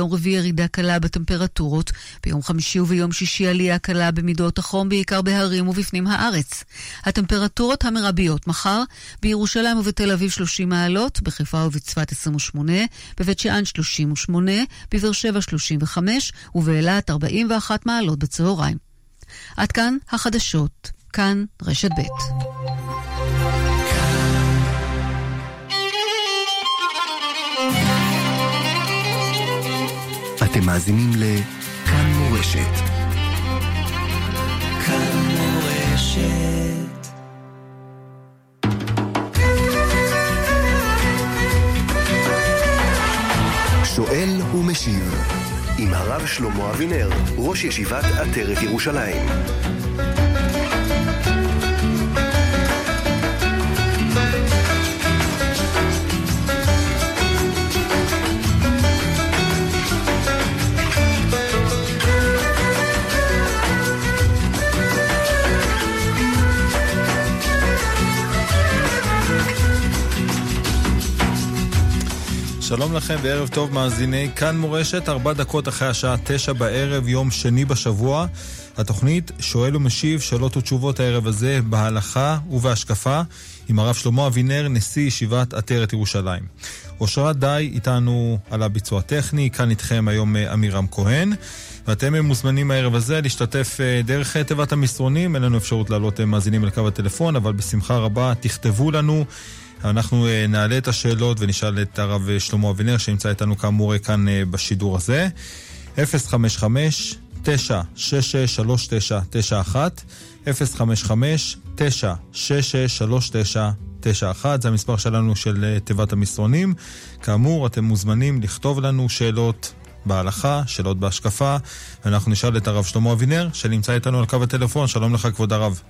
ביום רביעי ירידה קלה בטמפרטורות, ביום חמישי וביום שישי עלייה קלה במידות החום, בעיקר בהרים ובפנים הארץ. הטמפרטורות המרביות מחר, בירושלים ובתל אביב 30 מעלות, בחיפה ובצפת 28, בבית שאן 38, בבאר שבע 35 ובאילת 41 מעלות בצהריים. עד כאן החדשות, כאן רשת ב'. אתם מאזינים לכאן מורשת. שואל ומשיב עם הרב שלמה אבינר, ראש ישיבת עטרת ירושלים. שלום לכם וערב טוב מאזיני כאן מורשת, ארבע דקות אחרי השעה תשע בערב, יום שני בשבוע. התוכנית שואל ומשיב שאלות ותשובות הערב הזה בהלכה ובהשקפה עם הרב שלמה אבינר, נשיא ישיבת עטרת ירושלים. אושרת די איתנו על הביצוע הטכני, כאן איתכם היום עמירם כהן. ואתם מוזמנים הערב הזה להשתתף אה, דרך אה, תיבת המסרונים, אין לנו אפשרות לעלות אה, מאזינים אל קו הטלפון, אבל בשמחה רבה תכתבו לנו אנחנו uh, נעלה את השאלות ונשאל את הרב שלמה אבינר, שנמצא איתנו כאמור כאן uh, בשידור הזה. 055 966 3991 055 966 3991 זה המספר שלנו של תיבת המסרונים. כאמור, אתם מוזמנים לכתוב לנו שאלות בהלכה, שאלות בהשקפה, ואנחנו נשאל את הרב שלמה אבינר, שנמצא איתנו על קו הטלפון. שלום לך, כבוד הרב.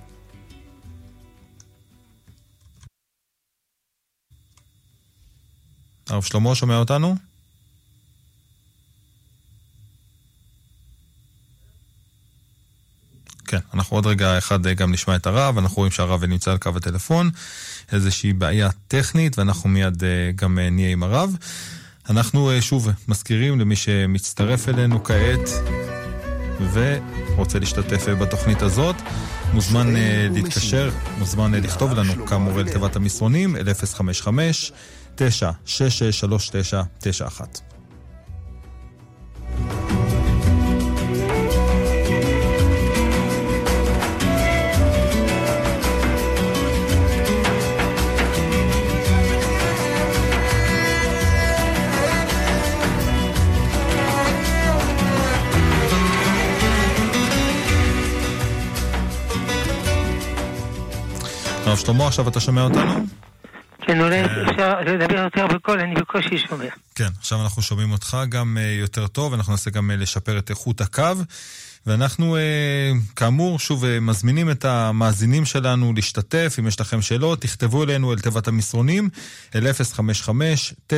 הרב שלמה, שומע אותנו? כן, אנחנו עוד רגע אחד גם נשמע את הרב, אנחנו רואים שהרב נמצא על קו הטלפון, איזושהי בעיה טכנית, ואנחנו מיד גם נהיה עם הרב. אנחנו שוב מזכירים למי שמצטרף אלינו כעת ורוצה להשתתף בתוכנית הזאת, מוזמן להתקשר, מוזמן לכתוב לנו כאמור אל תיבת המסרונים, אל 055 תשע, שש, שש, שלוש, תשע, תשע, אחת. הרב שלמה, עכשיו אתה שומע אותנו? כן, אולי אפשר לדבר יותר בקול, אני בקושי שומע. כן, עכשיו אנחנו שומעים אותך גם יותר טוב, אנחנו ננסה גם לשפר את איכות הקו. ואנחנו, כאמור, שוב מזמינים את המאזינים שלנו להשתתף. אם יש לכם שאלות, תכתבו אלינו אל תיבת המסרונים, אל 055-966-3991.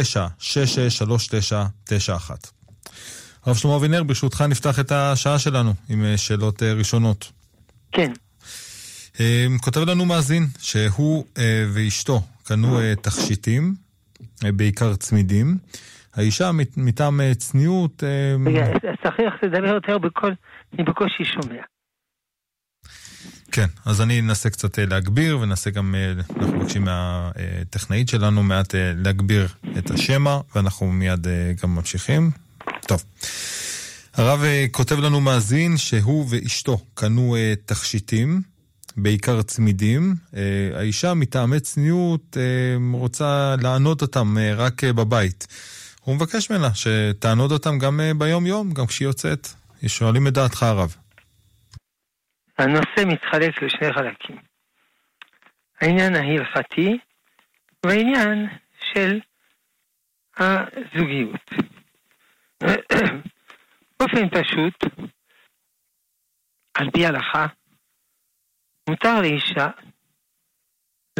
הרב שלמה אבינר, ברשותך נפתח את השעה שלנו עם שאלות ראשונות. כן. כותב לנו מאזין שהוא ואשתו קנו תכשיטים, בעיקר צמידים. האישה מטעם צניעות... רגע, לדבר יותר בקול, אני בקושי שומע. כן, אז אני אנסה קצת להגביר, וננסה גם, אנחנו מבקשים מהטכנאית שלנו מעט להגביר את השמע, ואנחנו מיד גם ממשיכים. טוב. הרב כותב לנו מאזין שהוא ואשתו קנו תכשיטים. בעיקר צמידים. האישה מטעמי צניעות רוצה לענות אותם רק בבית. הוא מבקש ממנה שתענוד אותם גם ביום-יום, גם כשהיא יוצאת. שואלים את דעתך הרב. הנושא מתחלק לשני חלקים. העניין ההלכתי והעניין של הזוגיות. באופן פשוט, על פי ההלכה, מותר לאישה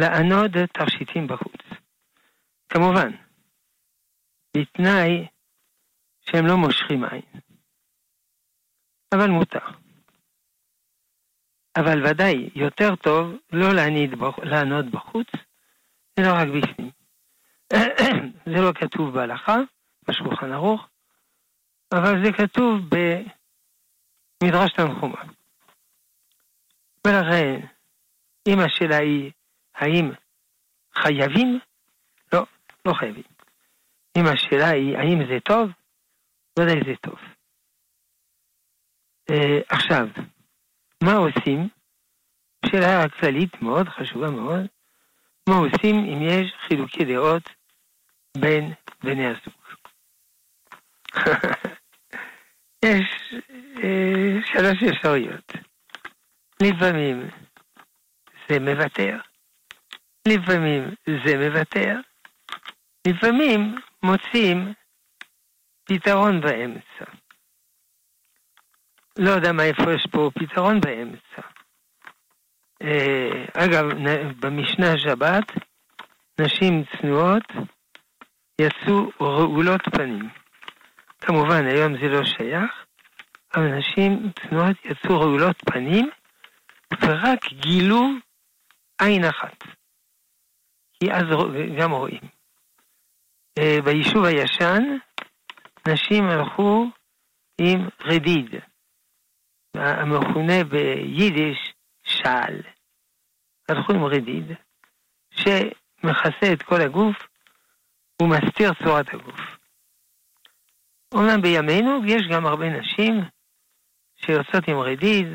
לענוד תכשיטים בחוץ. כמובן, בתנאי שהם לא מושכים עין. אבל מותר. אבל ודאי יותר טוב לא לענוד בחוץ, אלא רק בפנים. זה לא כתוב בהלכה, בשולחן ערוך, אבל זה כתוב במדרש תנחומה. ולכן, אם השאלה היא האם חייבים, לא, לא חייבים. אם השאלה היא האם זה טוב, ודאי זה טוב. Uh, עכשיו, מה עושים? שאלה כללית מאוד, חשובה מאוד. מה עושים אם יש חילוקי דעות בין בני הזוג? יש אה, שלוש אפשרויות. לפעמים זה מוותר, לפעמים זה מוותר, לפעמים מוצאים פתרון באמצע. לא יודע מה איפה יש פה פתרון באמצע. אה, אגב, במשנה שבת, נשים צנועות יצאו רעולות פנים. כמובן, היום זה לא שייך, אבל נשים צנועות יצאו רעולות פנים, ורק גילו עין אחת. כי אז גם רואים. אה, ביישוב הישן, נשים הלכו עם רדיד, המכונה ביידיש שעל. הלכו עם רדיד, שמכסה את כל הגוף ומסתיר צורת הגוף. אומנם בימינו יש גם הרבה נשים שיוצאות עם רדיד,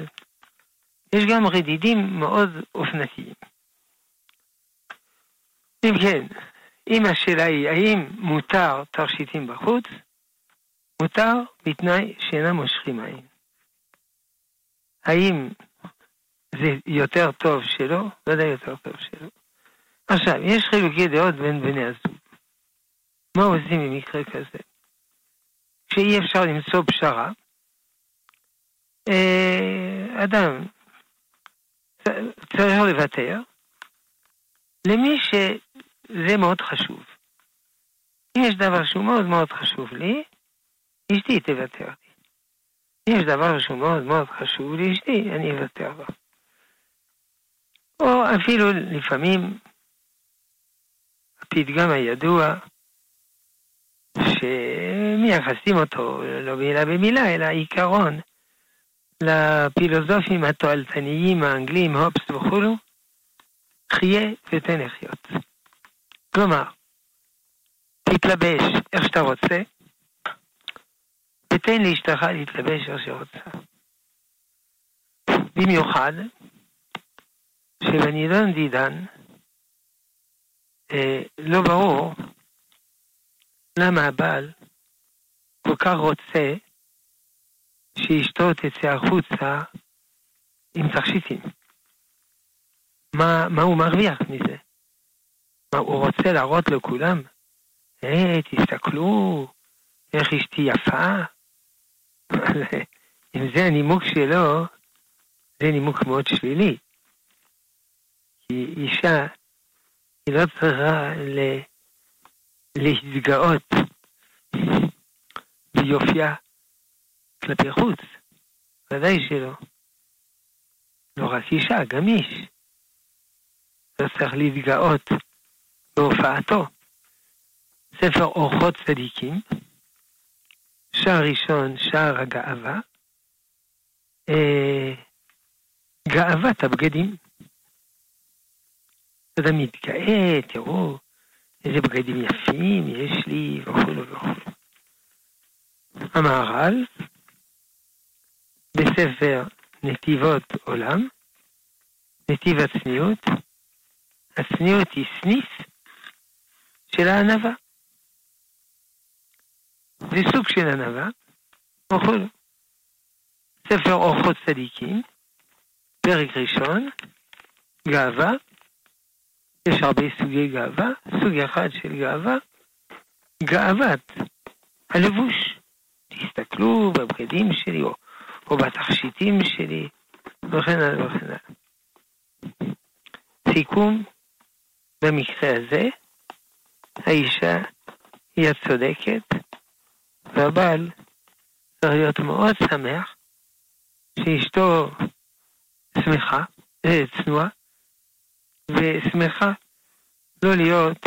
יש גם רדידים מאוד אופנתיים. אם כן, אם השאלה היא האם מותר תכשיטים בחוץ, מותר בתנאי שאינם מושכים עין. האם זה יותר טוב שלא? ודאי יותר טוב שלא. עכשיו, יש חילוקי דעות בין בני הזוג. מה עושים במקרה כזה? כשאי אפשר למצוא פשרה, אה, אדם צריך לוותר למי שזה מאוד חשוב. אם יש דבר שהוא מאוד מאוד חשוב לי, אשתי תוותר לי. אם יש דבר שהוא מאוד מאוד חשוב לאשתי, אני אוותר לה. או אפילו לפעמים הפתגם הידוע, שמייחסים אותו לא מילה במילה, אלא עיקרון לפילוסופים התועלתניים האנגלים, הופס וכולו, חיה ותן לחיות. כלומר, תתלבש איך שאתה רוצה, ותן לאשתך להתלבש איך שרוצה. במיוחד שבנידון דידן אה, לא ברור למה הבעל כל כך רוצה שאשתו תצא החוצה עם תכשיטים. מה, מה הוא מרוויח מזה? מה, הוא רוצה להראות לכולם? היי, תסתכלו, איך אשתי יפה. אם זה הנימוק שלו, זה נימוק מאוד שלילי. כי אישה, היא לא צריכה ל... להתגאות ביופייה כלפי חוץ. ודאי שלא. לא רק אישה, גם איש. לא צריך להתגאות בהופעתו. ספר אורחות צדיקים, שער ראשון, שער הגאווה, אה, גאוות הבגדים. אתה מתגאה, תראו, איזה בגדים יפים יש לי, וכו' וכו'. המהר"ל, בספר נתיבות עולם, נתיב הצניעות, הצניעות היא סניף של הענווה. זה סוג של ענווה, וכו'. ספר אורחות צדיקים, פרק ראשון, גאווה, יש הרבה סוגי גאווה, סוג אחד של גאווה, גאוות הלבוש. תסתכלו בבגדים שלי או, או בתכשיטים שלי, וכן הלאה וכן הלאה. סיכום, במקרה הזה, האישה היא הצודקת, והבעל צריך להיות מאוד שמח שאשתו שמחה, אה, צנועה, ושמחה לא להיות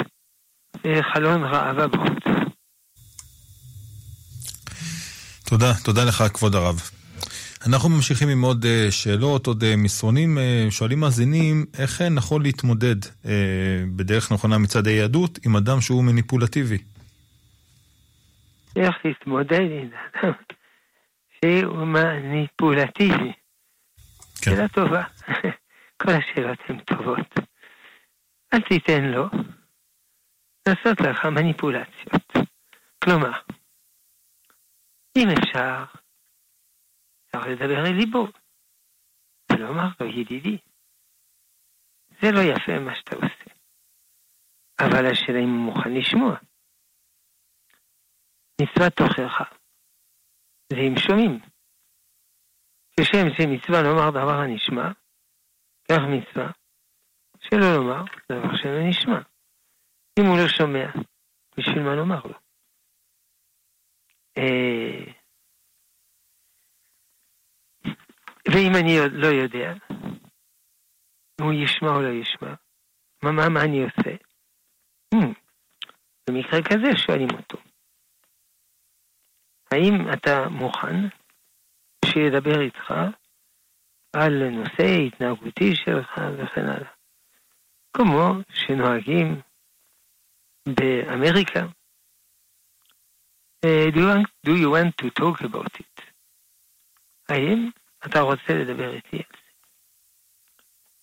חלון ראווה בחוץ. תודה, תודה לך כבוד הרב. אנחנו ממשיכים עם עוד uh, שאלות, עוד uh, מסרונים. Uh, שואלים מאזינים, איך נכון להתמודד בדרך נכונה מצד היהדות עם אדם שהוא מניפולטיבי? איך להתמודד עם אדם שהוא מניפולטיבי? כן. שאלה טובה. כל השאלות הן טובות. אל תיתן לו לעשות לך מניפולציות. כלומר, אם אפשר, צריך לדבר אל ליבו, ולומר לו, ידידי, זה לא יפה מה שאתה עושה. אבל השאלה אם הוא מוכן לשמוע. מצוות תוכחה, זה אם שומעים. כשם שמצווה לומר דבר הנשמע, כך מצווה שלא לומר דבר שאינו נשמע. אם הוא לא שומע, בשביל מה לומר לו? אה, ואם אני לא יודע, הוא ישמע או לא ישמע, מה, מה, מה אני עושה? Hmm, במקרה כזה שואלים אותו, האם אתה מוכן שידבר איתך על נושא התנהגותי שלך וכן הלאה? כמו שנוהגים באמריקה. Uh, do you want to talk about it? האם אתה רוצה לדבר איתי על זה?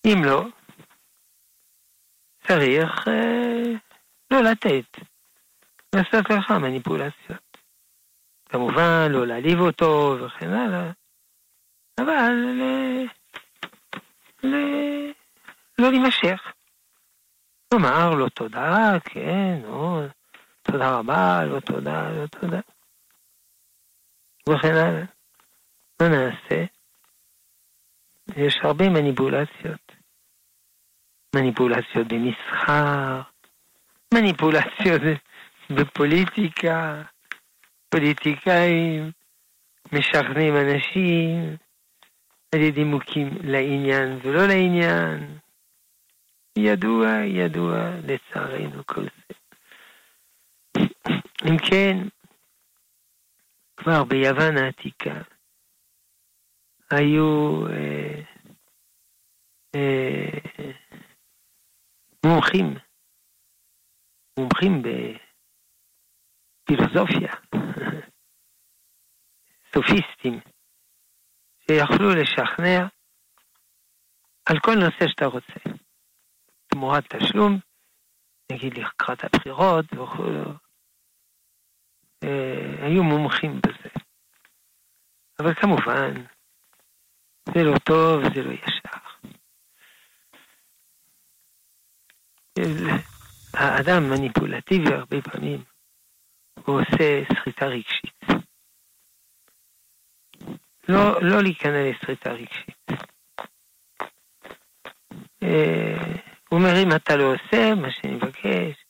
אם לא, צריך uh, לא לתת, לעשות לך מניפולציות. כמובן, לא להעליב אותו וכן הלאה, אבל ל... ל... לא להימשך. לומר לו תודה, כן, או, תודה רבה, לא תודה, לא תודה. וכן הלאה. מה נעשה? יש הרבה מניפולציות. מניפולציות במסחר, מניפולציות בפוליטיקה, פוליטיקאים משכנעים אנשים על ידי מוקים לעניין ולא לעניין. ידוע, ידוע לצערנו כל זה. אם כן, כבר ביוון העתיקה היו אה, אה, מומחים, מומחים בפילוסופיה, סופיסטים, שיכלו לשכנע על כל נושא שאתה רוצה. תמורת תשלום, נגיד לקראת הבחירות וכו', אה, היו מומחים בזה. אבל כמובן, זה לא טוב, זה לא ישר. האדם מניפולטיבי הרבה פעמים, הוא עושה סחיטה רגשית. לא, לא להיכנע לסחיטה רגשית. אה, הוא אומר, אם אתה לא עושה מה שאני מבקש,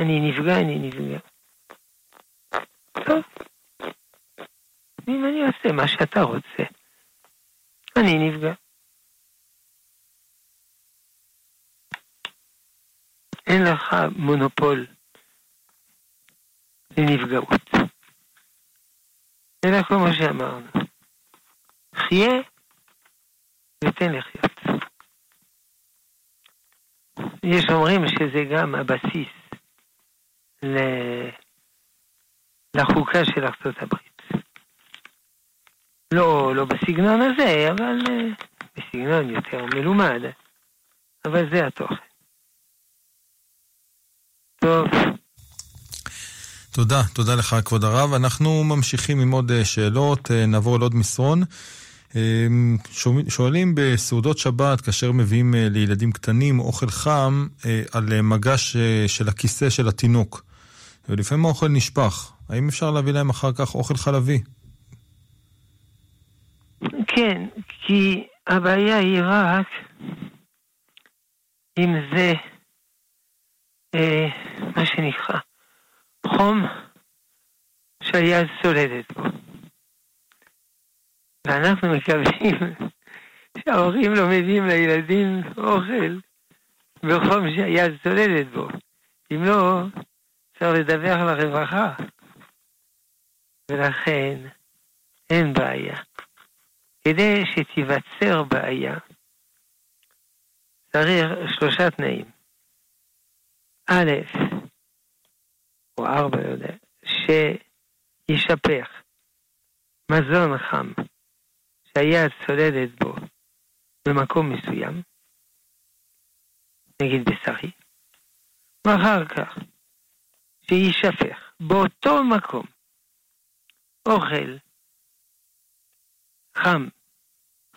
אני נפגע, אני נפגע. טוב, אם אני עושה מה שאתה רוצה, אני נפגע. אין לך מונופול לנפגעות. אלא כמו שאמרנו, חיה ותן לחיות. יש אומרים שזה גם הבסיס לחוקה של ארצות הברית. לא, לא בסגנון הזה, אבל אה, בסגנון יותר מלומד. אבל זה התוכן. טוב. תודה, תודה לך כבוד הרב. אנחנו ממשיכים עם עוד אה, שאלות, אה, נעבור לעוד מסרון. שואלים בסעודות שבת, כאשר מביאים לילדים קטנים אוכל חם, על מגש של הכיסא של התינוק. ולפעמים האוכל נשפך. האם אפשר להביא להם אחר כך אוכל חלבי? כן, כי הבעיה היא רק אם זה אה, מה שנקרא חום שהיד סולדת בו. ואנחנו מקווים שההורים לא מביאים לילדים אוכל בחום שהיד צוללת בו. אם לא, אפשר לדווח לרווחה. ולכן, אין בעיה. כדי שתיווצר בעיה, צריך שלושה תנאים. א', או ארבע, לא יודע, שישפך מזון חם שהיד צולדת בו במקום מסוים, נגיד בשרי, ואחר כך שיישפך באותו מקום אוכל חם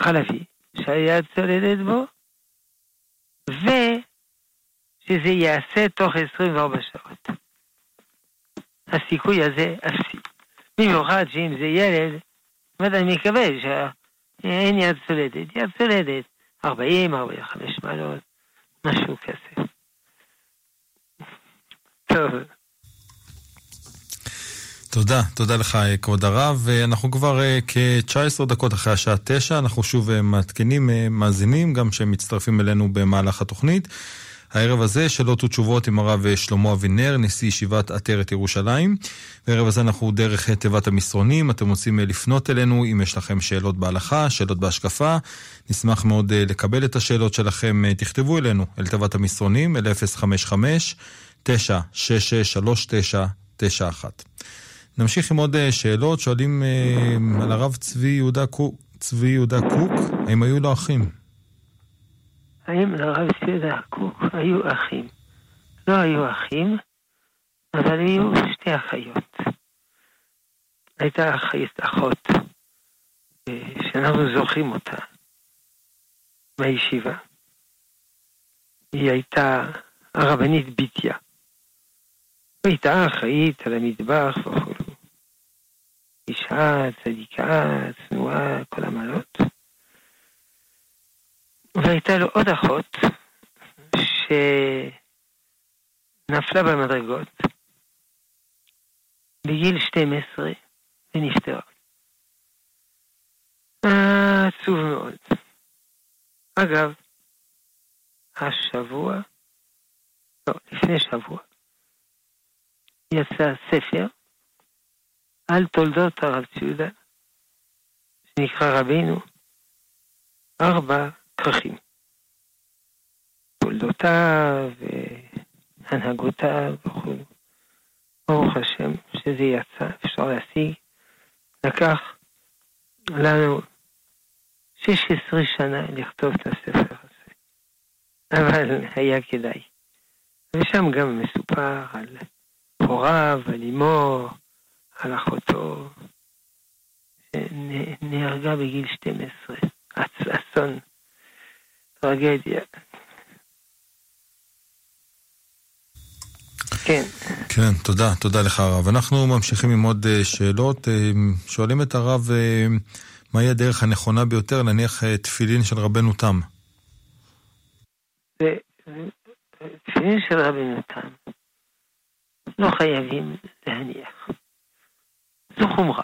חלבי שהיד צולדת בו, ושזה ייעשה תוך 24 שעות. הסיכוי הזה אפסי. במיוחד שאם זה ילד, ודאי מקווה שאין יד צולדת. יד צולדת 40, 45 מעלות, משהו כזה. טוב. תודה, תודה לך כבוד הרב. אנחנו כבר אה, כ-19 דקות אחרי השעה 9, אנחנו שוב אה, מעדכנים אה, מאזינים, גם שהם מצטרפים אלינו במהלך התוכנית. הערב הזה שאלות ותשובות עם הרב שלמה אבינר, נשיא ישיבת עטרת ירושלים. בערב הזה אנחנו דרך תיבת המסרונים, אתם רוצים לפנות אלינו אם יש לכם שאלות בהלכה, שאלות בהשקפה. נשמח מאוד לקבל את השאלות שלכם, תכתבו אלינו, אל תיבת המסרונים, אל 055 966 3991 נמשיך עם עוד שאלות, שואלים על הרב צבי יהודה קוק, צבי יהודה קוק, האם היו לו אחים? האם לרב יהודה קוק היו אחים? לא היו אחים, אבל היו שתי אחיות. הייתה אחות, שאנחנו זוכרים אותה מהישיבה. היא הייתה הרבנית ביטיה. הייתה אחראית על המטבח וכו'. אישה צדיקה, צנועה, כל המעלות. והייתה לו עוד אחות שנפלה במדרגות בגיל 12 ונפטרה. עצוב מאוד. אגב, השבוע, לא, לפני שבוע, יצא ספר על תולדות הרב ציודה, שנקרא רבינו, ארבע כרכים. תולדותיו והנהגותיו וכו'. ברוך השם שזה יצא, אפשר להשיג. לקח לנו 16 שנה לכתוב את הספר הזה, אבל היה כדאי. ושם גם מסופר על הוריו, על אמו, על אחותו, שנהרגה בגיל 12. אסון טרגדיה. כן. כן, תודה, תודה לך הרב. אנחנו ממשיכים עם עוד אה, שאלות. אה, שואלים את הרב, אה, מהי הדרך הנכונה ביותר להניח תפילין של רבנו תם? תפילין של רבנו תם לא חייבים להניח. זו חומרה.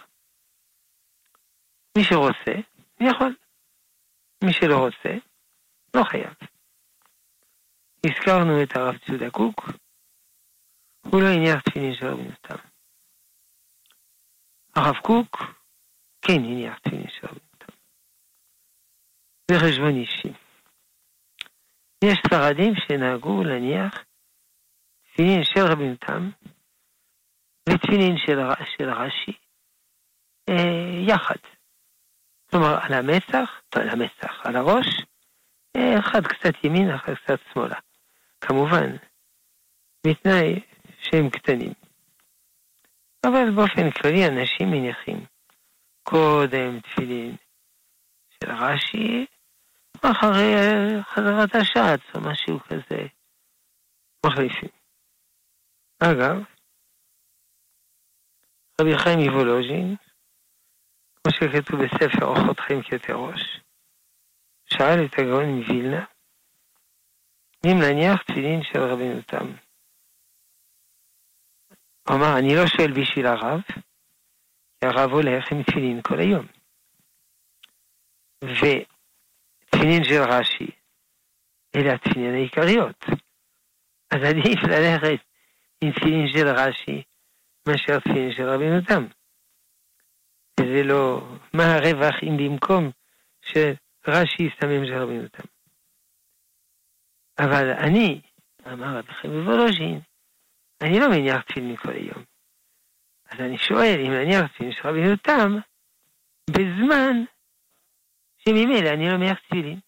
מי שרוצה, יכול. מי שלא רוצה, לא חייב. הזכרנו את הרב ציודה קוק, הוא לא הניח תפילין של רבי נתן. הרב קוק כן הניח תפילין של רבי נתן. זה חשבון אישי. יש ספרדים שנהגו להניח תפילין של רבי נתן ותפילין של, של רש"י אה, יחד. כלומר, על המצח, לא על המצח, על הראש, אחד קצת ימין, אחד קצת שמאלה. כמובן, בתנאי שהם קטנים. אבל באופן כללי אנשים מניחים קודם תפילין של רש"י, ואחרי חזרת השעת או משהו כזה, מחליפים. אגב, רבי חיים מוולוז'ין, כמו שכתוב בספר אורחות חיים כתירוש, שאל את הגאון מווילנה, אם נניח תפילין של רבינו תם. הוא אמר, אני לא שואל בשביל הרב, כי הרב הולך עם תפילין כל היום. ותפילין של רש"י, אלה התפילין העיקריות. אז עדיף ללכת עם תפילין של רש"י מאשר תפילין של רבינו תם. וזה לא, מה הרווח אם במקום שרש"י יסתמם של רבינו תם. אבל אני, אמר רבי חיים וולוז'ין, אני לא מניח תפילין כל היום. אז אני שואל, אם נניח תפילין של רבינו תם, בזמן שממילא אני לא מניח תפילין.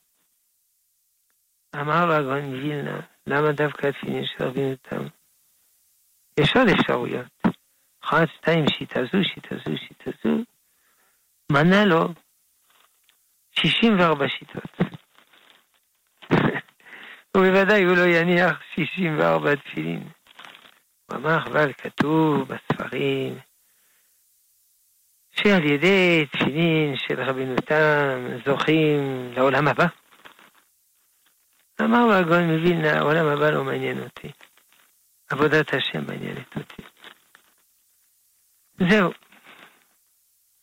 אמר לו הגאון מווילנה, למה דווקא התפילין של רבינו תם? יש עוד אפשרויות. אחת, שתיים, שיטה זו, שיטה זו, שיטה זו. מנה לו 64 שיטות. ובוודאי הוא לא יניח 64 תפילין. הוא אמר, אבל כתוב בספרים שעל ידי תפילין של רבינו תם זוכים לעולם הבא. אמר לו הגאון מווילנה, העולם הבא לא מעניין אותי. עבודת השם מעניינת אותי. זהו.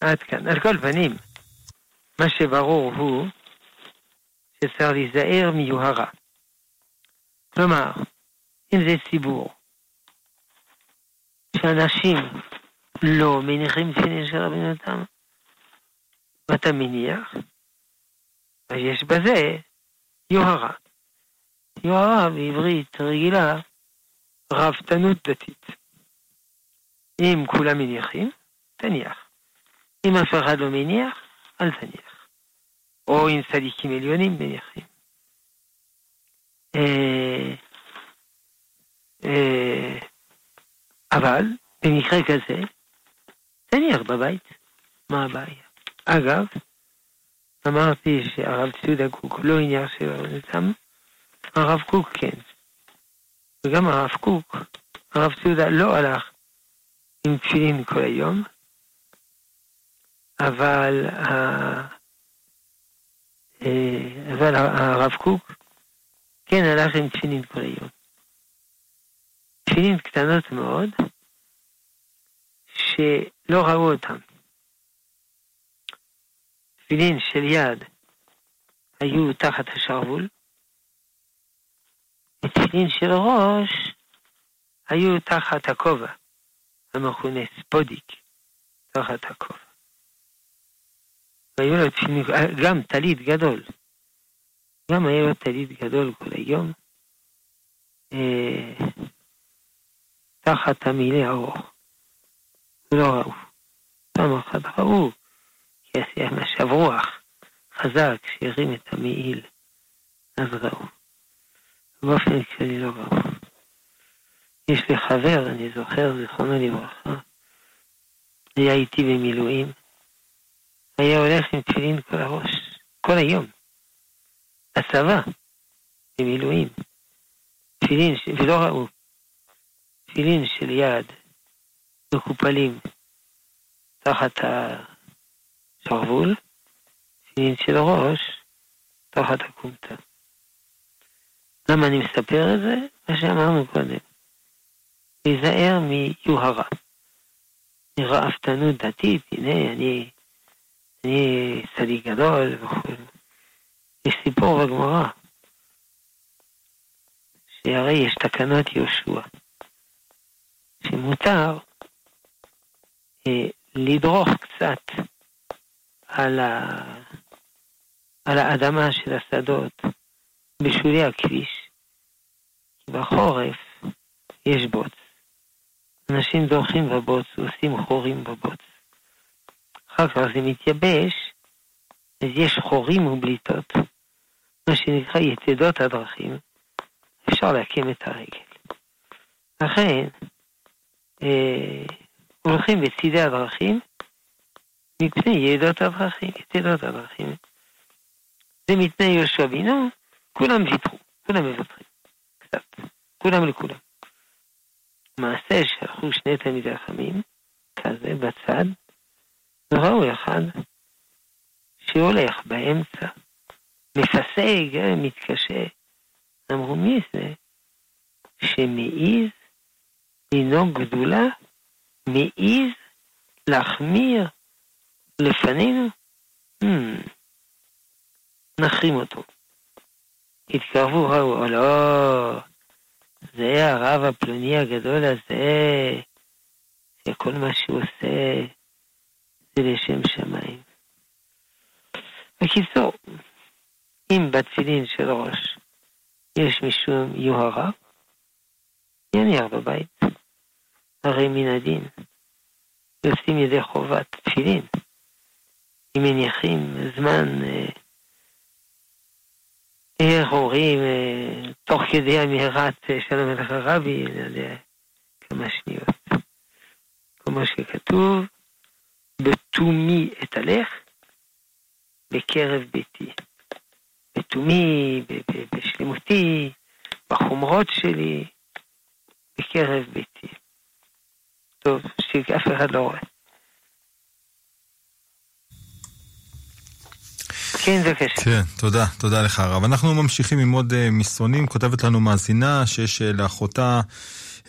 עד כאן. על כל פנים, מה שברור הוא שצריך להיזהר מיוהרה. כלומר, אם זה ציבור, שאנשים לא מניחים תפילין של רבינו תם, ואתה מניח, אז יש בזה יוהרה. יוהרה בעברית רגילה, רבתנות דתית. אם כולם מניחים, תניח. אם אף אחד לא מניח, אל תניח. או אם צדיקים עליונים מניחים. אה, אה, אבל במקרה כזה, תניח בבית. מה הבעיה? אגב, אמרתי שהרב ציודה קוק לא הניח הרב הרב קוק כן. וגם הרב קוק, הרב ציודה לא הלך עם תפילין כל היום, אבל, אה, אבל הרב קוק כן הלך עם תפילין כל היום. תפילין קטנות מאוד, שלא ראו אותן. תפילין של יד היו תחת השרוול, ותפילין של ראש היו תחת הכובע, המכונה ספודיק, תחת הכובע. והיו לו תפילין, גם טלית גדול, גם היה לו טלית גדול כל היום, אה, תחת המילה הארוך. לא ראו. פעם אחת ראו, כי היה משב רוח חזק שהרים את המעיל, אז ראו. באופן כללי לא ראו. יש לי חבר, אני זוכר, זיכרונו לברכה, היה איתי במילואים, היה הולך עם תפילין כל הראש, כל היום, בצבא, במילואים, תפילין, ולא ראו, תפילין של יד, מקופלים תחת השרוול, תפילין של הראש תחת הקומטה. למה אני מספר את זה? מה שאמרנו קודם. להיזהר מיוהרה. מרעפתנות דתית, הנה אני, אני צדיק גדול וכו'. יש סיפור בגמרא, שהרי יש תקנות יהושע, שמותר אה, לדרוך קצת על, ה... על האדמה של השדות בשולי הכביש, כי בחורף יש בוץ. אנשים דורכים בבוץ ועושים חורים בבוץ. אחר כך זה מתייבש, אז יש חורים ובליטות, מה שנקרא יתדות הדרכים, אפשר להקים את הרגל. לכן, אה, הולכים בצידי הדרכים מפני ידות הדרכים, יתדות הדרכים. זה מפני יהושע בינו, כולם ויתרו, כולם מוותרים, קצת, כולם לכולם. מעשה שהלכו שני תלמידי חכמים, כזה בצד, וראו אחד שהולך באמצע, מפסק, מתקשה. אמרו, מי זה שמעיז לנהוג גדולה מעז להחמיר לפנינו? Hmm. נחרים אותו. התקרבו, ראו, לא, זה הרב הפלוני הגדול הזה, שכל מה שהוא עושה זה לשם שמיים. בקיצור, אם בצילין של ראש יש משום יוהרה, יניח בבית. הרי מן הדין יוצאים ידי חובת תפילין. אם מניחים זמן, אה, איך אומרים, אה, תוך כדי אמירת אה, שלום מלך הרבי, לא יודע, כמה שניות. כמו שכתוב, בתומי אתהלך בקרב ביתי. בתומי, בשלמותי, בחומרות שלי, בקרב ביתי. טוב, שאף אחד לא רואה. כן. כן, תודה, תודה לך הרב. אנחנו ממשיכים עם עוד uh, מסרונים. כותבת לנו מאזינה שיש uh, לאחותה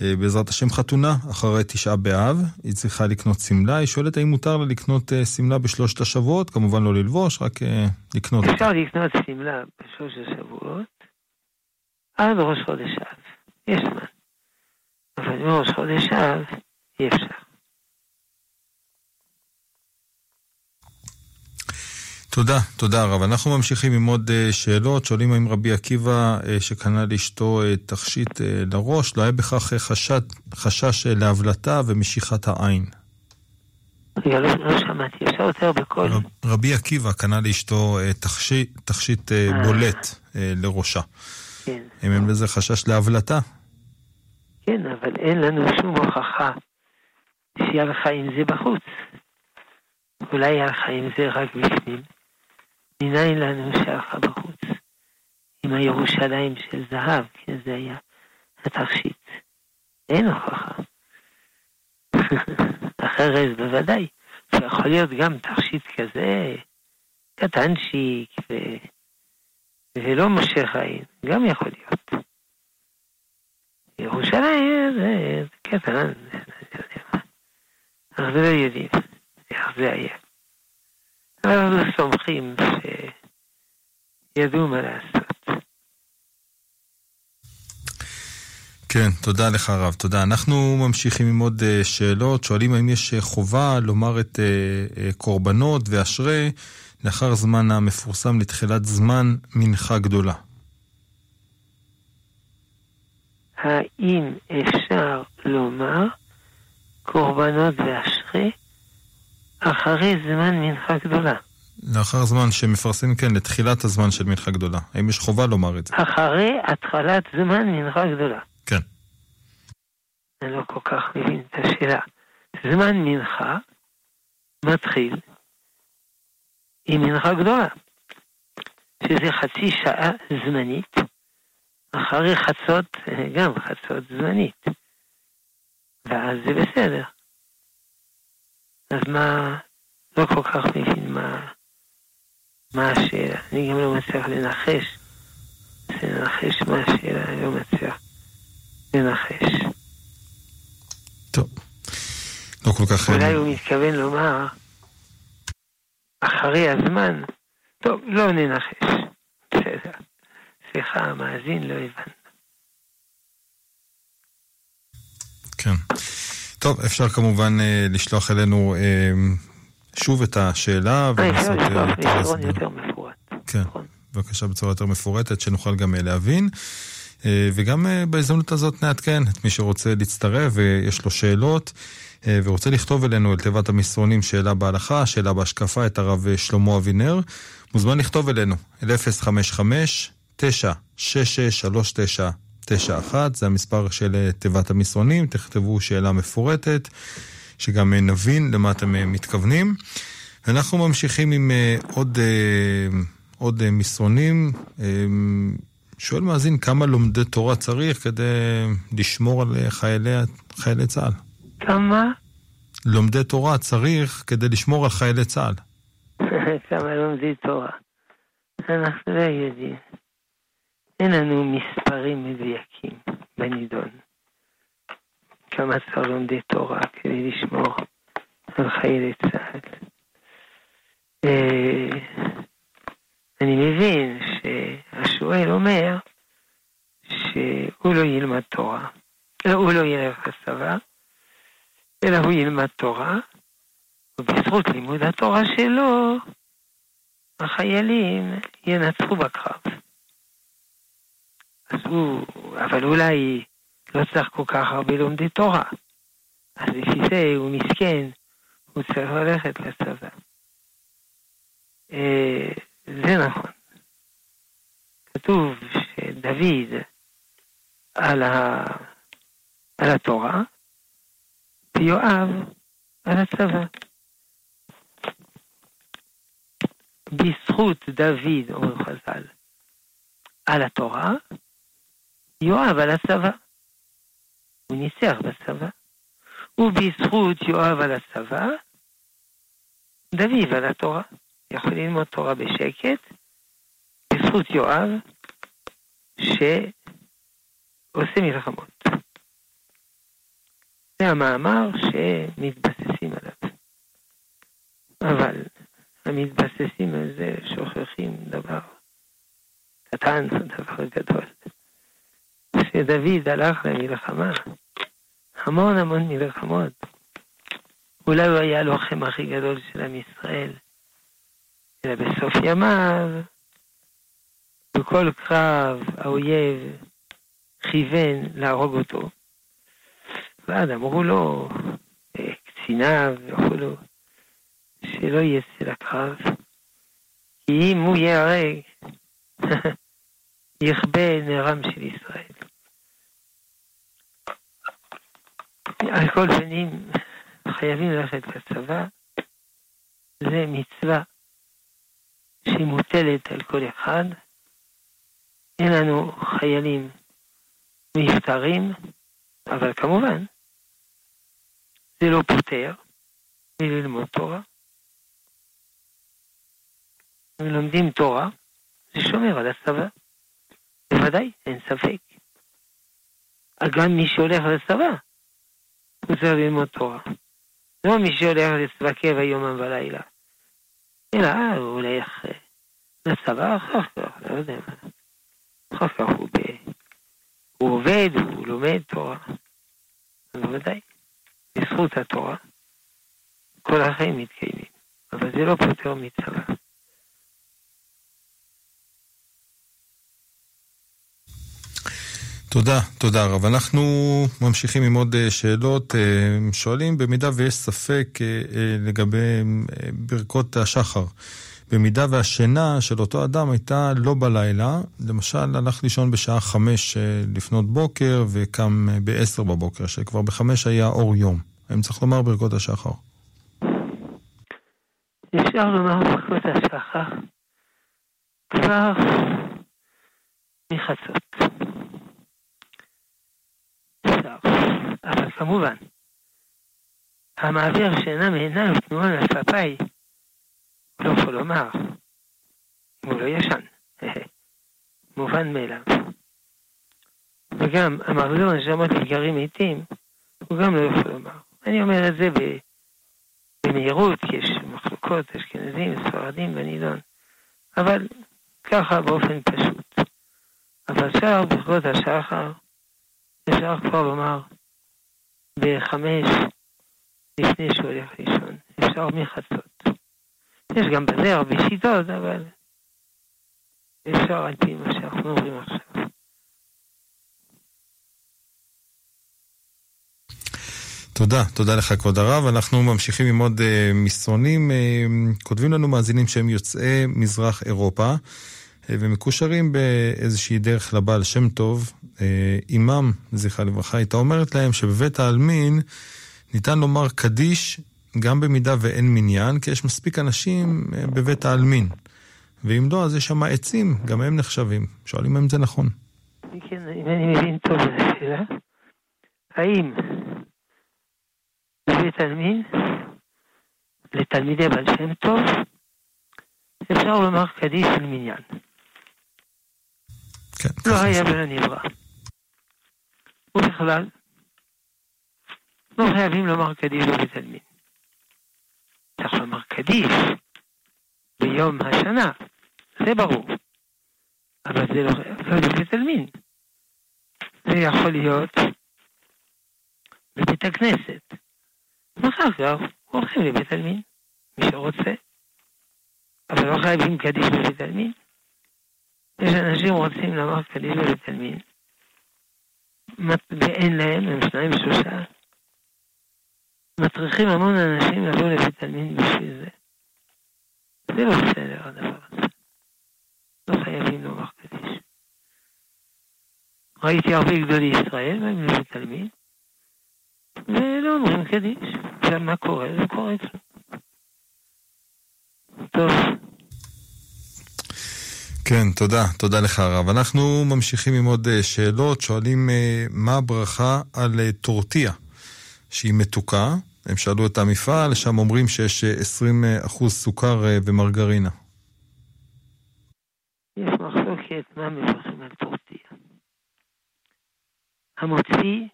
בעזרת השם חתונה אחרי תשעה באב. היא צריכה לקנות שמלה. היא שואלת האם מותר לה לקנות uh, שמלה בשלושת השבועות. כמובן לא ללבוש, רק uh, לקנות. אפשר לקנות שמלה בשלושת השבועות עד ראש חודש אב. יש זמן. אבל מראש חודש אב אי אפשר. תודה, תודה רב. אנחנו ממשיכים עם עוד uh, שאלות. שואלים האם רבי עקיבא uh, שקנה לאשתו uh, תכשיט לראש, לא היה בכך חשד, חשש להבלטה ומשיכת העין. רגע, לא, לא שמעתי, אפשר יותר בקול. רב, רבי עקיבא קנה לאשתו תכשיט, תכשיט בולט לראשה. כן. האם אין בזה חשש להבלטה? כן, אבל אין לנו שום הוכחה שהיא הלכה עם זה בחוץ. אולי היא הלכה עם זה רק בפנים. מניין לנו שהלכה בחוץ. עם הירושלים של זהב, כן, זה היה התכשיט. אין הוכחה. אחרת בוודאי. זה יכול להיות גם תכשיט כזה, קטנצ'יק, ו... ולא מושך עין, גם יכול להיות. ירושלים זה קטן, אנחנו לא יודעים איך זה היה. אנחנו סומכים שידעו מה לעשות. כן, תודה לך הרב, תודה. אנחנו ממשיכים עם עוד uh, שאלות. שואלים האם יש uh, חובה לומר את uh, uh, קורבנות ואשרי לאחר זמן המפורסם לתחילת זמן מנחה גדולה. האם אפשר לומר קורבנות ואשרי אחרי זמן מנחה גדולה? לאחר זמן שמפרסמים, כן, לתחילת הזמן של מנחה גדולה. האם יש חובה לומר את זה? אחרי התחלת זמן מנחה גדולה. כן. אני לא כל כך מבין את השאלה. זמן מנחה מתחיל עם מנחה גדולה, שזה חצי שעה זמנית, אחרי חצות, גם חצות זמנית. ואז זה בסדר. אז מה, לא כל כך מבין מה, מה השאלה. אני גם לא מצליח לנחש. לנחש מה השאלה, אני לא מצליח לנחש. טוב. לא כל כך... אולי הוא מתכוון לומר, אחרי הזמן, טוב, לא ננחש. בסדר. סליחה, המאזין, לא הבנת. כן. טוב, אפשר כמובן אה, לשלוח אלינו אה, שוב את השאלה ולעשות אה, את ההסבר. יותר מפורט. כן, נכון. בבקשה בצורה יותר מפורטת, שנוכל גם אה, להבין. אה, וגם אה, בהזדמנות הזאת נעדכן את מי שרוצה להצטרף ויש לו שאלות. אה, ורוצה לכתוב אלינו אל תיבת המסרונים שאלה בהלכה, שאלה בהשקפה, את הרב אה, שלמה אבינר, מוזמן לכתוב אלינו, אל 055-966-3991, זה המספר של אה, תיבת המסרונים, תכתבו שאלה מפורטת, שגם נבין למה אתם מתכוונים. אנחנו ממשיכים עם עוד, עוד מסרונים. שואל מאזין, כמה לומדי תורה צריך כדי לשמור על חיילי, חיילי צה"ל? כמה? לומדי תורה צריך כדי לשמור על חיילי צה"ל. כמה לומדי תורה. אנחנו לא יודעים. אין לנו מספרים מדויקים בנידון. כמה צריך לומדי תורה כדי לשמור על חיילי צה"ל. אה, אני מבין שהשואל אומר שהוא לא ילמד תורה, הוא לא ילך לצבא, אלא הוא ילמד תורה, ובזכות בזכות לימוד התורה שלו, החיילים ינצחו בקרב. אז הוא, אבל אולי לא צריך כל כך הרבה לומדי תורה. אז לפי זה הוא מסכן, הוא צריך ללכת לצבא. אה, זה נכון. כתוב שדוד על, ה... על התורה, ויואב על הצבא. בזכות דוד, אומרים חז"ל, על התורה, יואב על הצבא. הוא ניצח בצבא. ובזכות יואב על הצבא, דוד על התורה. יכול ללמוד תורה בשקט, בזכות יואב, שעושה מלחמות. זה המאמר שמתבססים עליו. אבל המתבססים על זה שוכחים דבר קטן, דבר גדול. שדוד הלך למלחמה, המון המון מלחמות. אולי הוא היה הלוחם הכי גדול של עם ישראל. אלא בסוף ימיו, בכל קרב האויב כיוון להרוג אותו. ואז אמרו לו, אה, קציניו וכולו, שלא יצא לקרב, כי אם הוא ייהרג, יכבה נערם של ישראל. על כל פנים, חייבים ללכת לצבא, זה מצווה שהיא מוטלת על כל אחד. אין לנו חיילים נפטרים, אבל כמובן, זה לא פותר מללמוד תורה. ולומדים תורה, זה שומר על הצבא. בוודאי, אין ספק. גם מי שהולך לצבא, צריך ללמוד תורה. לא מי שהולך קבע יומם ולילה. אלא הוא הולך אה, לצבא אחר כך, לא יודע מה. אחר כך הוא, ב... הוא עובד, הוא לומד תורה. בוודאי, בזכות התורה, כל החיים מתקיימים. אבל זה לא פותר מצווה. תודה, תודה רב. אנחנו ממשיכים עם עוד אה, שאלות. אה, שואלים, במידה ויש ספק אה, לגבי ברכות השחר, במידה והשינה של אותו אדם הייתה לא בלילה, למשל הלך לישון בשעה חמש לפנות בוקר וקם בעשר בבוקר, שכבר בחמש היה אור יום. האם צריך לומר ברכות השחר? אפשר לומר ברכות השחר כבר מחצות. אבל כמובן, המעביר שינה מעיניו תנועה לשפי, לא יכול לומר, הוא לא ישן, מובן מאליו. וגם המחזור נשמות לגרים מתים, הוא גם לא יכול לומר. אני אומר את זה במהירות, כי יש מחלוקות, אשכנזים, ספרדים בנידון, אבל ככה באופן פשוט. אבל שער ברכות השחר, אפשר כבר לומר בחמש לפני שהוא הולך לישון. אפשר מחצות. יש גם בזה הרבה שיטות, אבל אפשר על פי מה שאנחנו אומרים עכשיו. תודה, תודה לך כבוד הרב. אנחנו ממשיכים עם עוד uh, מסרונים. Uh, כותבים לנו מאזינים שהם יוצאי מזרח אירופה. אה, ומקושרים באיזושהי דרך לבעל שם טוב, אימם, אה, זכרה לברכה, הייתה אומרת להם שבבית העלמין ניתן לומר קדיש גם במידה ואין מניין, כי יש מספיק אנשים אה, בבית העלמין. ואם לא, אז יש שם עצים, גם הם נחשבים. שואלים אם זה נכון. כן, אם אני מבין טוב את השאלה, האם בבית העלמין, לתלמידי בעל שם טוב, אפשר לומר קדיש של מניין. כן. לא היה ולא נברא. ובכלל, לא חייבים לומר קדיש בבית עלמין. צריך לומר קדיש ביום השנה, זה ברור. אבל זה לא להיות בבית עלמין. זה יכול להיות בבית הכנסת. ואחר כך הולכים לבית עלמין. מי שרוצה, אבל לא חייבים קדיש בבית עלמין. יש אנשים רוצים לומר קדיש בבית עלמין, ואין להם, הם שניים ושלושה. מטריחים המון אנשים לבוא לבית עלמין בשביל זה. זה לא בסדר הדבר הזה. לא חייבים לומר קדיש. ראיתי הרבה גדולי ישראל, והם לבית עלמין, ולא אומרים קדיש. עכשיו מה קורה? זה קורה אצלנו. טוב. כן, תודה, תודה לך הרב. אנחנו ממשיכים עם עוד אה, שאלות, שואלים אה, מה הברכה על אה, טורטיה, שהיא מתוקה. הם שאלו את המפעל, שם אומרים שיש 20% סוכר ומרגרינה. יש מחלוקת מה מברכים על טורטיה. המוציא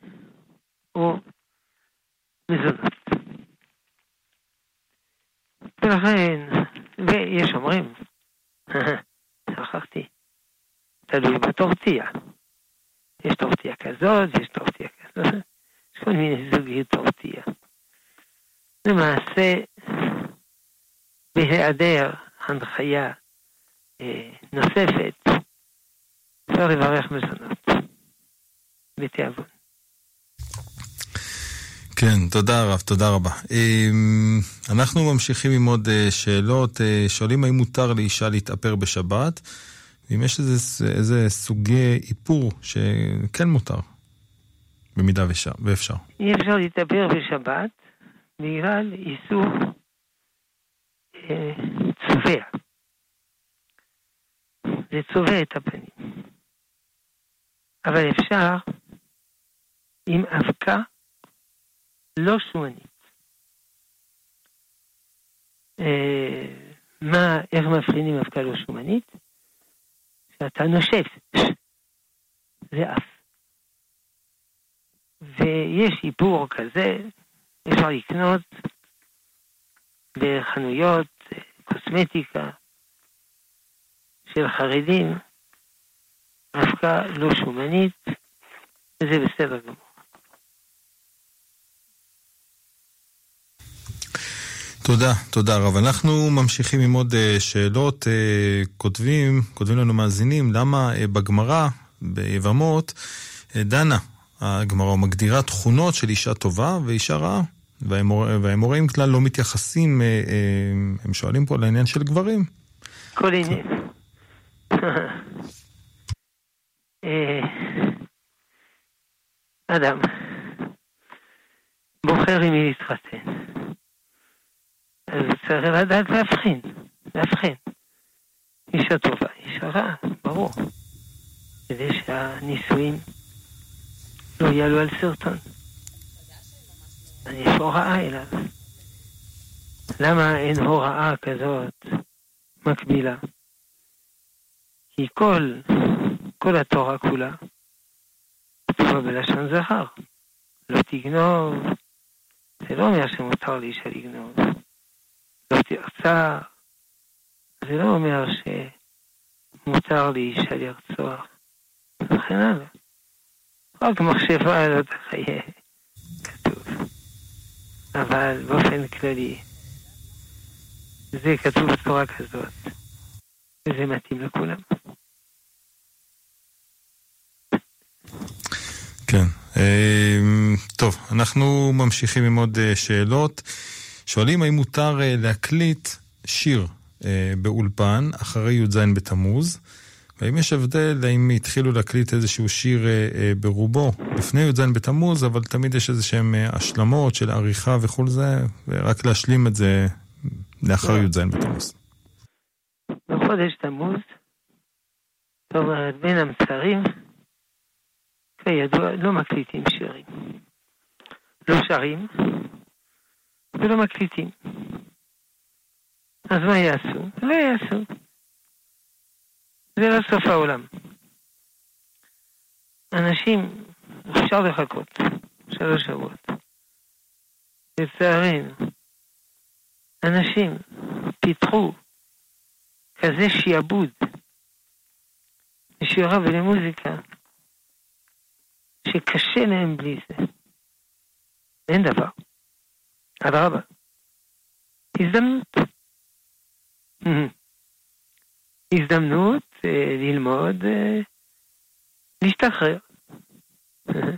או מזונות. ולכן, ויש אומרים, שכחתי, תלוי בטורטיה. יש טורטיה כזאת, יש טורטיה כזאת, יש כל מיני זוגי טורטיה. למעשה, בהיעדר הנחיה אה, נוספת, אפשר לברך מזונות בתיאבון. כן, תודה רב, תודה רבה. אמ, אנחנו ממשיכים עם עוד אה, שאלות. אה, שואלים האם מותר לאישה להתאפר בשבת, ואם יש איזה, איזה סוגי איפור שכן מותר, במידה ואפשר. אי אפשר להתאפר בשבת בגלל איסור אה, צובע. זה צובע את הפנים. אבל אפשר עם אבקה לא שומנית. אה, מה, איך מבחינים אבקה לא שומנית? שאתה נושף, זה אף. ויש איפור כזה, אפשר לקנות בחנויות קוסמטיקה של חרדים, אבקה לא שומנית, וזה בסדר גמור. תודה, תודה רב. אנחנו ממשיכים עם עוד uh, שאלות. Uh, כותבים, כותבים לנו מאזינים, למה uh, בגמרא, ביבמות, דנה הגמרא מגדירה תכונות של אישה טובה ואישה רעה. והאמוראים כלל לא מתייחסים, הם שואלים פה על העניין של גברים. כל עניין. אדם בוחר עם מי להתחתן. אז צריך לדעת להבחין, להבחין. אישה טובה, אישה רעה, ברור. כדי שהנישואים לא יעלו על סרטון. יש הוראה אליו. למה אין הוראה כזאת מקבילה? כי כל, כל התורה כולה כתובה בלשון זכר. לא תגנוב. זה לא אומר שמותר לאישה לגנוב. לא תרצח. זה לא אומר שמותר לאישה לרצוח, וכן הלאה. רק מחשבה לא תחיה, כתוב. אבל באופן כללי, זה כתוב בצורה כזאת, וזה מתאים לכולם. כן. אמ, טוב, אנחנו ממשיכים עם עוד אה, שאלות. שואלים האם מותר uh, להקליט שיר uh, באולפן אחרי י"ז בתמוז, והאם יש הבדל האם התחילו להקליט איזשהו שיר uh, ברובו לפני י"ז בתמוז, אבל תמיד יש איזה שהם uh, השלמות של עריכה וכל זה, ורק להשלים את זה לאחר י"ז בתמוז. בחודש תמוז, זאת אומרת בין המצרים, כידוע לא מקליטים שירים. לא שרים, ולא מקליטים. אז מה יעשו? לא יעשו. זה לא סוף העולם. אנשים, אפשר לחכות שלוש שבועות. לצערנו, אנשים פיתחו כזה שיעבוד לשירה ולמוזיקה, שקשה להם בלי זה. אין דבר. אדרבה. הזדמנות. הזדמנות אה, ללמוד, אה, להשתחרר.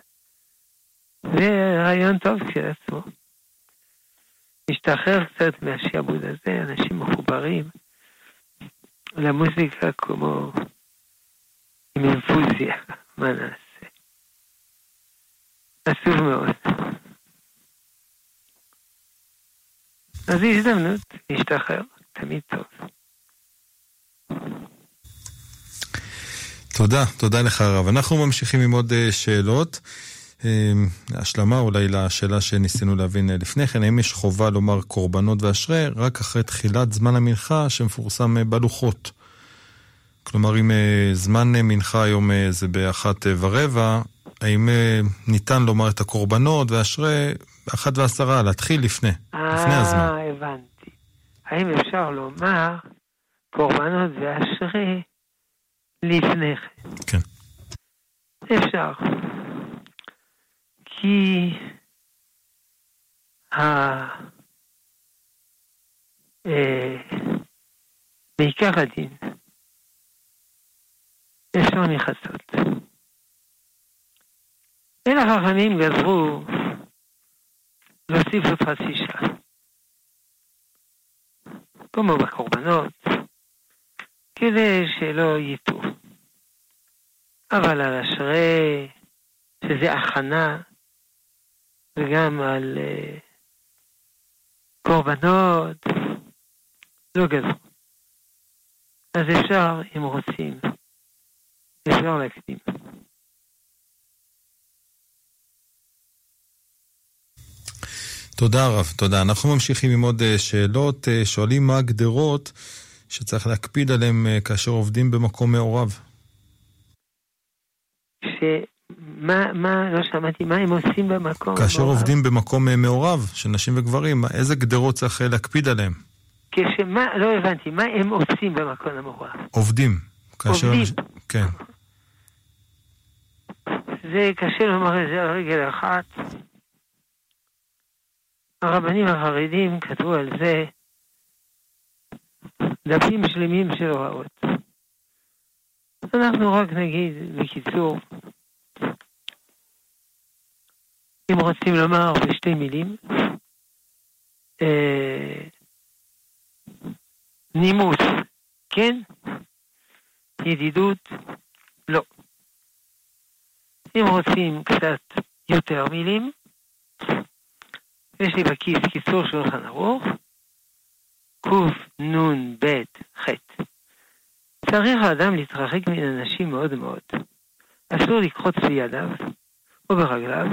זה רעיון טוב כשלעצמו. להשתחרר קצת מהשעבוד הזה, אנשים מחוברים למוזיקה כמו עם אינפוזיה, מה נעשה? עצוב מאוד. אז זו הזדמנות להשתחרר, תמיד טוב. תודה, תודה לך הרב. אנחנו ממשיכים עם עוד אה, שאלות. אה, השלמה אולי לשאלה שניסינו להבין אה, לפני כן, האם יש חובה לומר קורבנות ואשרי רק אחרי תחילת זמן המנחה שמפורסם בלוחות? כלומר, אם זמן מנחה היום זה באחת ורבע, האם ניתן לומר את הקורבנות ואשרי באחת ועשרה, להתחיל לפני, לפני הזמן? אה, הבנתי. האם אפשר לומר קורבנות ואשרי לפני כן. כן. אפשר. כי ה... אה, בעיקר הדין, אפשר מכסות. אין החכמים גזרו להוסיף עוד חצי שעה. כמו בקורבנות, כדי שלא יטעו. אבל על אשרי, שזה הכנה, וגם על uh, קורבנות, לא גזרו. אז אפשר, אם רוצים, אפשר להקדים. תודה רב, תודה. אנחנו ממשיכים עם עוד אה, שאלות. אה, שואלים מה הגדרות שצריך להקפיד עליהן כאשר עובדים במקום מעורב. שמה, מה, לא שמעתי, מה הם עושים במקום כאשר מעורב? עובדים במקום אה, מעורב של נשים וגברים, איזה גדרות צריך אה, להקפיד עליהם? כשמה, לא הבנתי, מה הם עושים במקום המעורב? עובדים. כאשר... עובדים. כן. זה קשה לומר את זה על רגל אחת. הרבנים החרדים כתבו על זה דפים שלמים של הוראות. אנחנו רק נגיד בקיצור, אם רוצים לומר בשתי מילים, אה, נימוס, כן, ידידות, לא. אם רוצים קצת יותר מילים, יש לי בכיס קיצור שולחן ערוך, קנ"ב ח' צריך האדם להתרחק מן אנשים מאוד מאוד. אסור לקחוץ בידיו או ברגליו,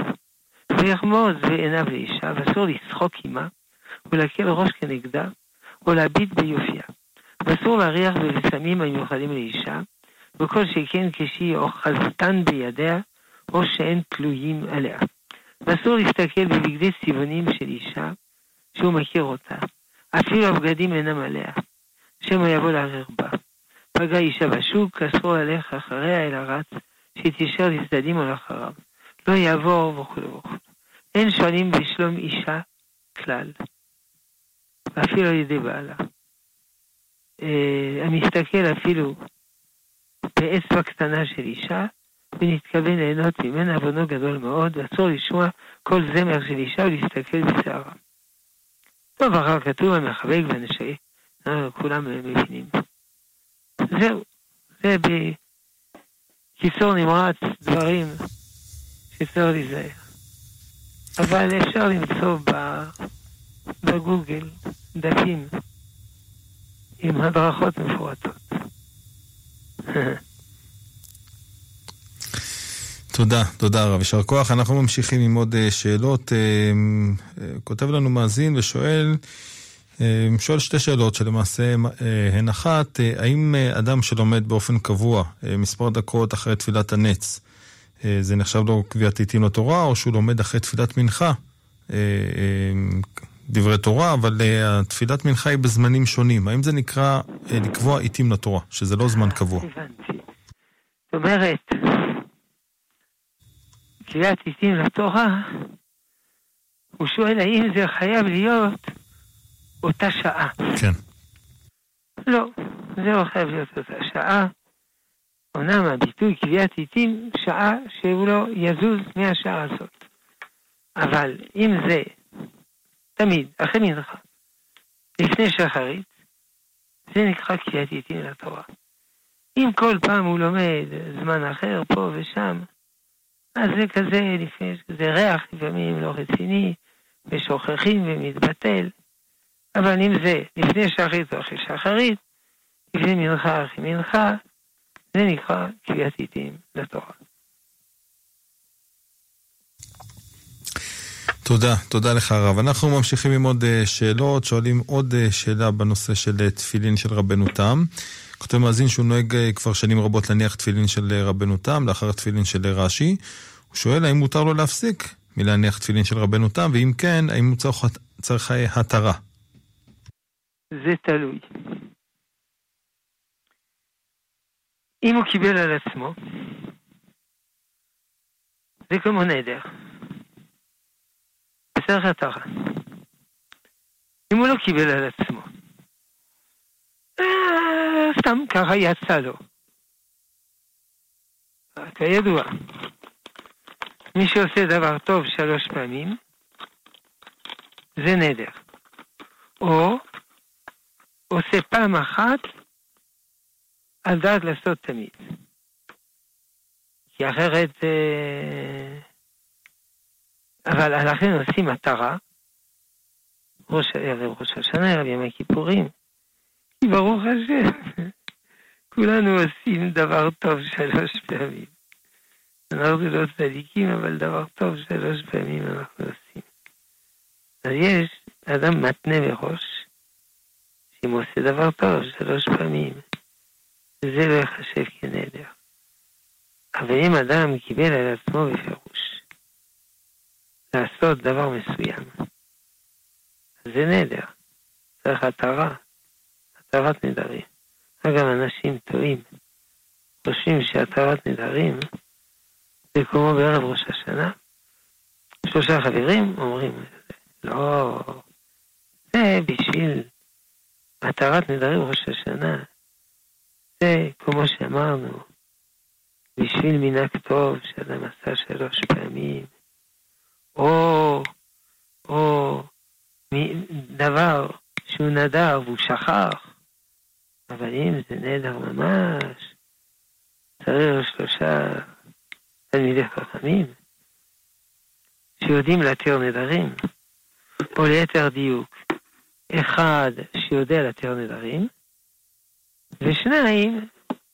ויחמוז בעיניו לאישה, ואסור לשחוק עמה, ולהקל ראש כנגדה, או להביט ביופייה. ואסור להריח בבשמים המיוחדים לאישה, וכל שכן כשהיא אוחזתן בידיה, או שאין תלויים עליה. ואסור להסתכל בבגדי צבעונים של אישה, שהוא מכיר אותה, אפילו הבגדים אינם עליה, שמא יבוא לערער בה. פגע אישה בשוק, אסור ללך אחריה אל הרץ, שתישאר לצדדים או לאחריו. לא יעבור וכו' וכו'. אין שואלים בשלום אישה כלל, אפילו על ידי בעלה. אה, המסתכל אפילו באצבע קטנה של אישה, ונתכוון ליהנות ממנה עוונו גדול מאוד, ואסור לשמוע כל זמר של אישה ולהסתכל בשערה. טוב, אחר כתוב המחבק ונשאי, אה, כולם מבינים. זהו, זה בקיצור נמרץ דברים שצריך להיזהר. אבל אפשר למצוא בגוגל דפים עם הדרכות מפורטות. תודה, תודה רב, יישר כוח. אנחנו ממשיכים עם עוד אה, שאלות. אה, אה, כותב לנו מאזין ושואל, שואל שתי שאלות שלמעשה הן אחת, האם אדם שלומד באופן קבוע מספר דקות אחרי תפילת הנץ, זה נחשב לו קביעת עיתים לתורה, או שהוא לומד אחרי תפילת מנחה, דברי תורה, אבל התפילת מנחה היא בזמנים שונים. האם זה נקרא לקבוע עיתים לתורה, שזה לא זמן קבוע? הבנתי. זאת אומרת, קביעת עיתים לתורה, הוא שואל האם זה חייב להיות אותה שעה. כן. לא, זה לא חייב להיות אותה שעה. אומנם הביטוי קביעת עיתים, שעה שהוא לא יזוז מהשעה הזאת. אבל אם זה תמיד, אחרי מנחה, לפני שחרית, זה נקרא קביעת עיתים לתורה. אם כל פעם הוא לומד זמן אחר, פה ושם, אז זה כזה, לפני, זה ריח לפעמים לא רציני, ושוכחים ומתבטל. אבל אם זה לפני שחרית או אחרי שחרית, לפני מנחה אחרי מנחה, זה נקרא קביעת עיתים לתורה. תודה, תודה לך הרב. אנחנו ממשיכים עם עוד אה, שאלות, שואלים עוד אה, שאלה בנושא של אה, תפילין של רבנו תם. כותב מאזין שהוא נוהג כבר שנים רבות להניח תפילין של רבנו תם לאחר תפילין של רש"י. הוא שואל האם מותר לו להפסיק מלהניח תפילין של רבנו תם, ואם כן, האם הוא צריך, צריך התרה? זה תלוי. אם הוא קיבל על עצמו, זה כמו נדר. בסדר התרה. אם הוא לא קיבל על עצמו, אה, סתם ככה יצא לו. כידוע, מי שעושה דבר טוב שלוש פעמים, זה נדר. או עושה פעם אחת על דעת לעשות תמיד. כי אחרת... אבל לכן עושים מטרה, ערב ראש השנה, ערב ימי כיפורים. ברוך השם, כולנו עושים דבר טוב שלוש פעמים. אנחנו לא צדיקים, אבל דבר טוב שלוש פעמים אנחנו עושים. אז יש אדם מתנה מראש, שאם עושה דבר טוב שלוש פעמים, זה לא ייחשב כנדר. אבל אם אדם קיבל על עצמו בפירוש לעשות דבר מסוים, זה נדר. צריך התרה, התרת נדרים. אגב, אנשים טועים, חושבים שהתרת נדרים זה כמו בערב ראש השנה. שלושה חברים אומרים, לא, זה בשביל התרת נדרים ראש השנה. זה, כמו שאמרנו, בשביל מנהג טוב שאדם עשה שלוש פעמים, או, או דבר שהוא נדר והוא שכח, אבל אם זה נדר ממש, צריך שלושה תלמידי חכמים שיודעים להתיר נדרים, או ליתר דיוק, אחד שיודע להתיר נדרים, ושניים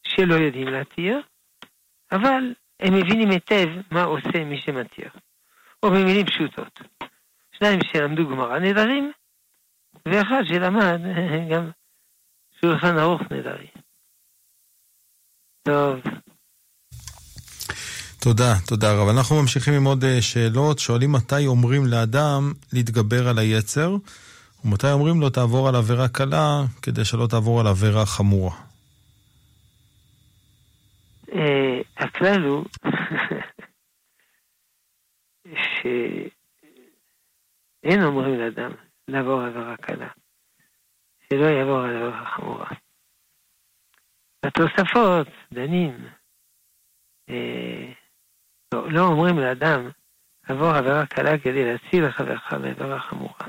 שלא יודעים להתיר, אבל הם מבינים היטב מה עושה מי שמתיר. או במילים פשוטות, שניים שלמדו גמרא נדרים, ואחד שלמד גם שולחן ערוך נדרים. טוב. תודה, תודה רב. אנחנו ממשיכים עם עוד אה, שאלות. שואלים מתי אומרים לאדם להתגבר על היצר, ומתי אומרים לו תעבור על עבירה קלה כדי שלא תעבור על עבירה חמורה. אה, הכלל הוא שאין אומרים לאדם לעבור עבירה קלה, שלא יעבור על עבירה חמורה. בתוספות דנים אה, לא, לא אומרים לאדם לעבור עבירה קלה כדי להציל חברך מעבירה חמורה.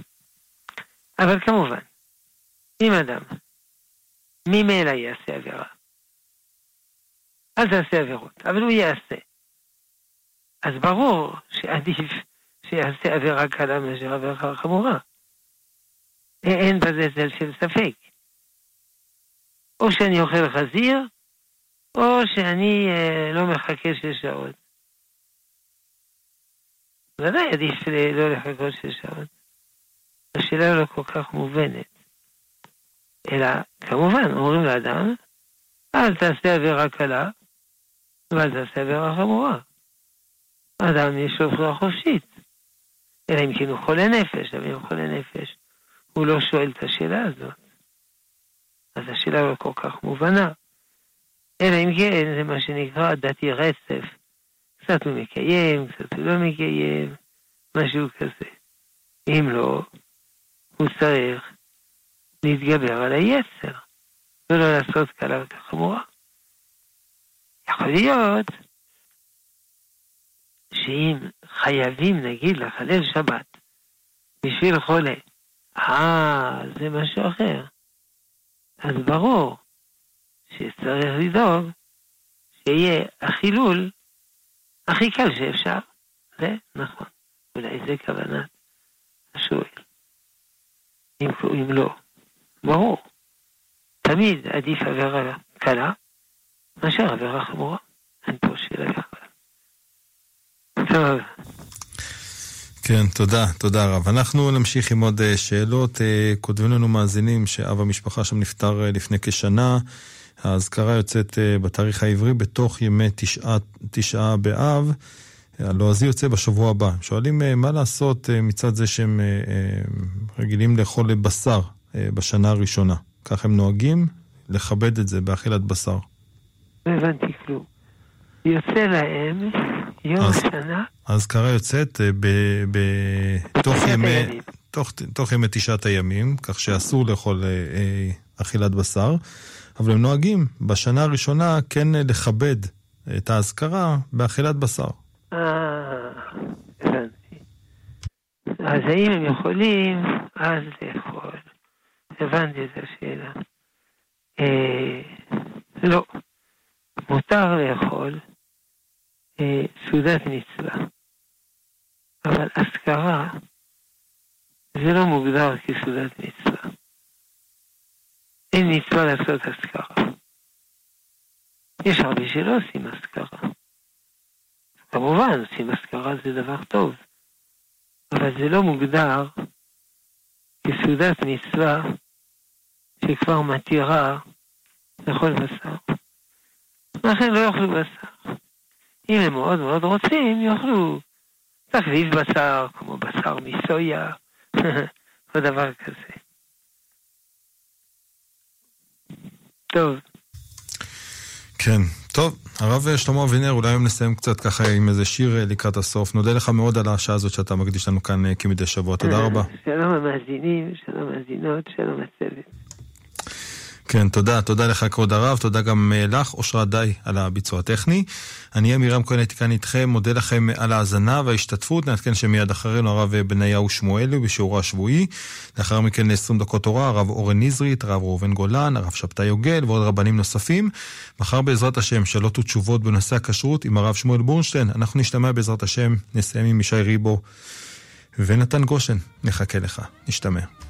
אבל כמובן, אם אדם ממילא יעשה עבירה, אל תעשה עבירות, אבל הוא יעשה. אז ברור שעדיף שיעשה עבירה קלה מאשר עבירה חמורה. אין בזה צל של ספק. או שאני אוכל חזיר, או שאני אה, לא מחכה שש שעות. ודאי עדיף לא לחכות שש שעות. השאלה לא כל כך מובנת. אלא, כמובן, אומרים לאדם, אל תעשה עבירה קלה, ואל תעשה עבירה חמורה. אדם יש לו בחירה חופשית. אלא אם כן הוא חולה נפש, אבל אם הוא חולה נפש, הוא לא שואל את השאלה הזאת. אז השאלה לא כל כך מובנה. אלא אם כן, זה מה שנקרא דתי רצף. קצת הוא מקיים, קצת הוא לא מקיים, משהו כזה. אם לא, הוא צריך להתגבר על היצר, ולא לעשות קלה יותר חמורה. יכול להיות שאם חייבים, נגיד, לחלל שבת בשביל חולה, אה, זה משהו אחר. אז ברור שצריך לדאוג שיהיה החילול הכי קל שאפשר. זה נכון. אולי זה כוונת השואל. אם, אם לא, ברור. תמיד עדיף עבירה קלה מאשר עבירה חמורה. אין פה שאלה בכלל. טוב. כן, תודה, תודה רב. אנחנו נמשיך עם עוד אה, שאלות. אה, כותבים לנו מאזינים שאב המשפחה שם נפטר אה, לפני כשנה. האזכרה יוצאת בתאריך העברי בתוך ימי תשעה, תשעה באב. הלועזי יוצא בשבוע הבא. שואלים מה לעשות מצד זה שהם רגילים לאכול בשר בשנה הראשונה. כך הם נוהגים לכבד את זה באכילת בשר. לא הבנתי כלום. יוצא להם יום אז, השנה. יוצאת אה, בתוך ימי, תוך, תוך ימי תשעת הימים, כך שאסור לאכול אה, אה, אכילת בשר, אבל הם נוהגים בשנה הראשונה כן לכבד את האזכרה באכילת בשר. אה, הבנתי. אז האם הם יכולים אז לאכול? הבנתי את השאלה. אה, לא. מותר לאכול אה, סעודת מצווה. אבל אזכרה זה לא מוגדר כסעודת מצווה. אין מצווה לעשות אזכרה. יש הרבה שלא עושים אזכרה. כמובן, עושים אזכרה זה דבר טוב, אבל זה לא מוגדר כסעודת מצווה שכבר מתירה לאכול בשר. לכן לא יאכלו בשר. אם הם מאוד מאוד רוצים, יאכלו תחליף בשר, כמו בשר מסויה, או דבר כזה. טוב. כן, טוב, הרב שלמה אבינר, אולי היום נסיים קצת ככה עם איזה שיר אה, לקראת הסוף. נודה לך מאוד על השעה הזאת שאתה מקדיש לנו כאן אה, כמדי שבוע, תודה רבה. שלום המאזינים, שלום המאזינות, שלום הצוות. כן, תודה. תודה לך, כבוד הרב. תודה גם אה, לך, אושרת די, על הביצוע הטכני. אני אמירם כהן הייתי כאן איתכם, מודה לכם על ההאזנה וההשתתפות. נעדכן שמיד אחרינו הרב בניהו שמואלי בשיעורו השבועי. לאחר מכן 20 דקות תורה, הרב אורן נזרית, הרב ראובן גולן, הרב שבתאי יוגל ועוד רבנים נוספים. מחר בעזרת השם, שאלות ותשובות בנושא הכשרות עם הרב שמואל בורנשטיין. אנחנו נשתמע בעזרת השם, נסיים עם ישי ריבו ונתן גושן. נחכה לך. נשתמע.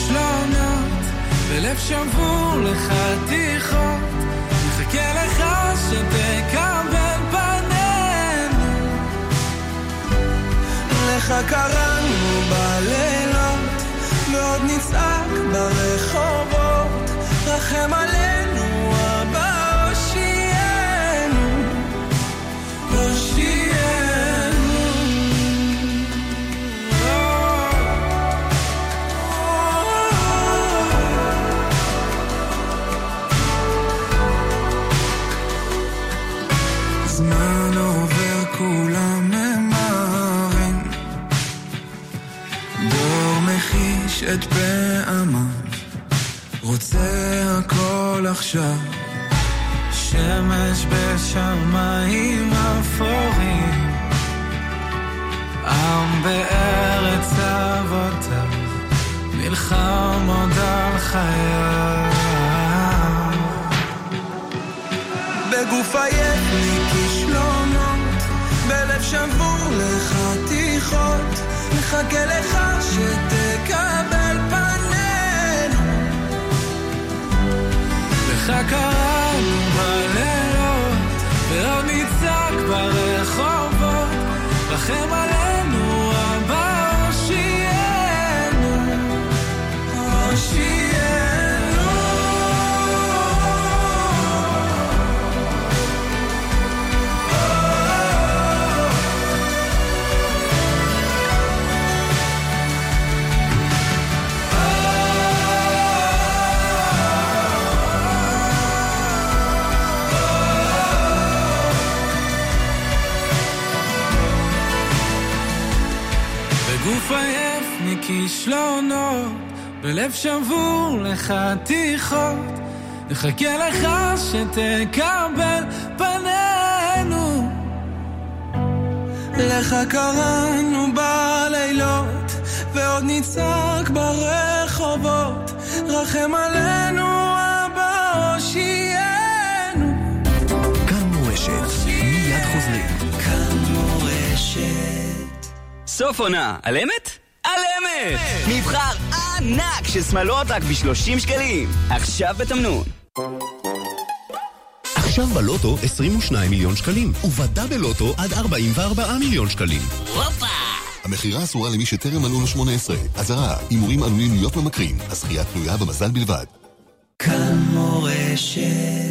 ולב שבור לחתיכות, נחכה לך שתקבל פנינו. לך קראנו בלילות, ועוד נצעק ברחובות, רחם עלינו. הכל עכשיו, שמש בשמיים אפורים, עם בארץ אבותיו, נלחם עוד על חייו. בגוף עייף לי כישלונות, בלב שבור לחתיכות, מחכה לך שתקבל מכישלונות, בלב שבור לחתיכות, נחכה לך שתקבל פנינו. לך קראנו בלילות, ועוד נצעק ברחובות, רחם עלינו אבא הושיענו. כאן מורשת, מיד חוזרים. כאן מורשת. סוף עונה, על אמת? על אמת! מבחר ענק של שמלות רק ב-30 שקלים. עכשיו בתמנון. עכשיו בלוטו 22 מיליון שקלים, ובדאבל לוטו עד 44 מיליון שקלים. הופה! המכירה אסורה למי שטרם מלאו לו 18. אזהרה, הימורים עלולים להיות ממכרים. הזכייה תלויה במזל בלבד. כאן מורשת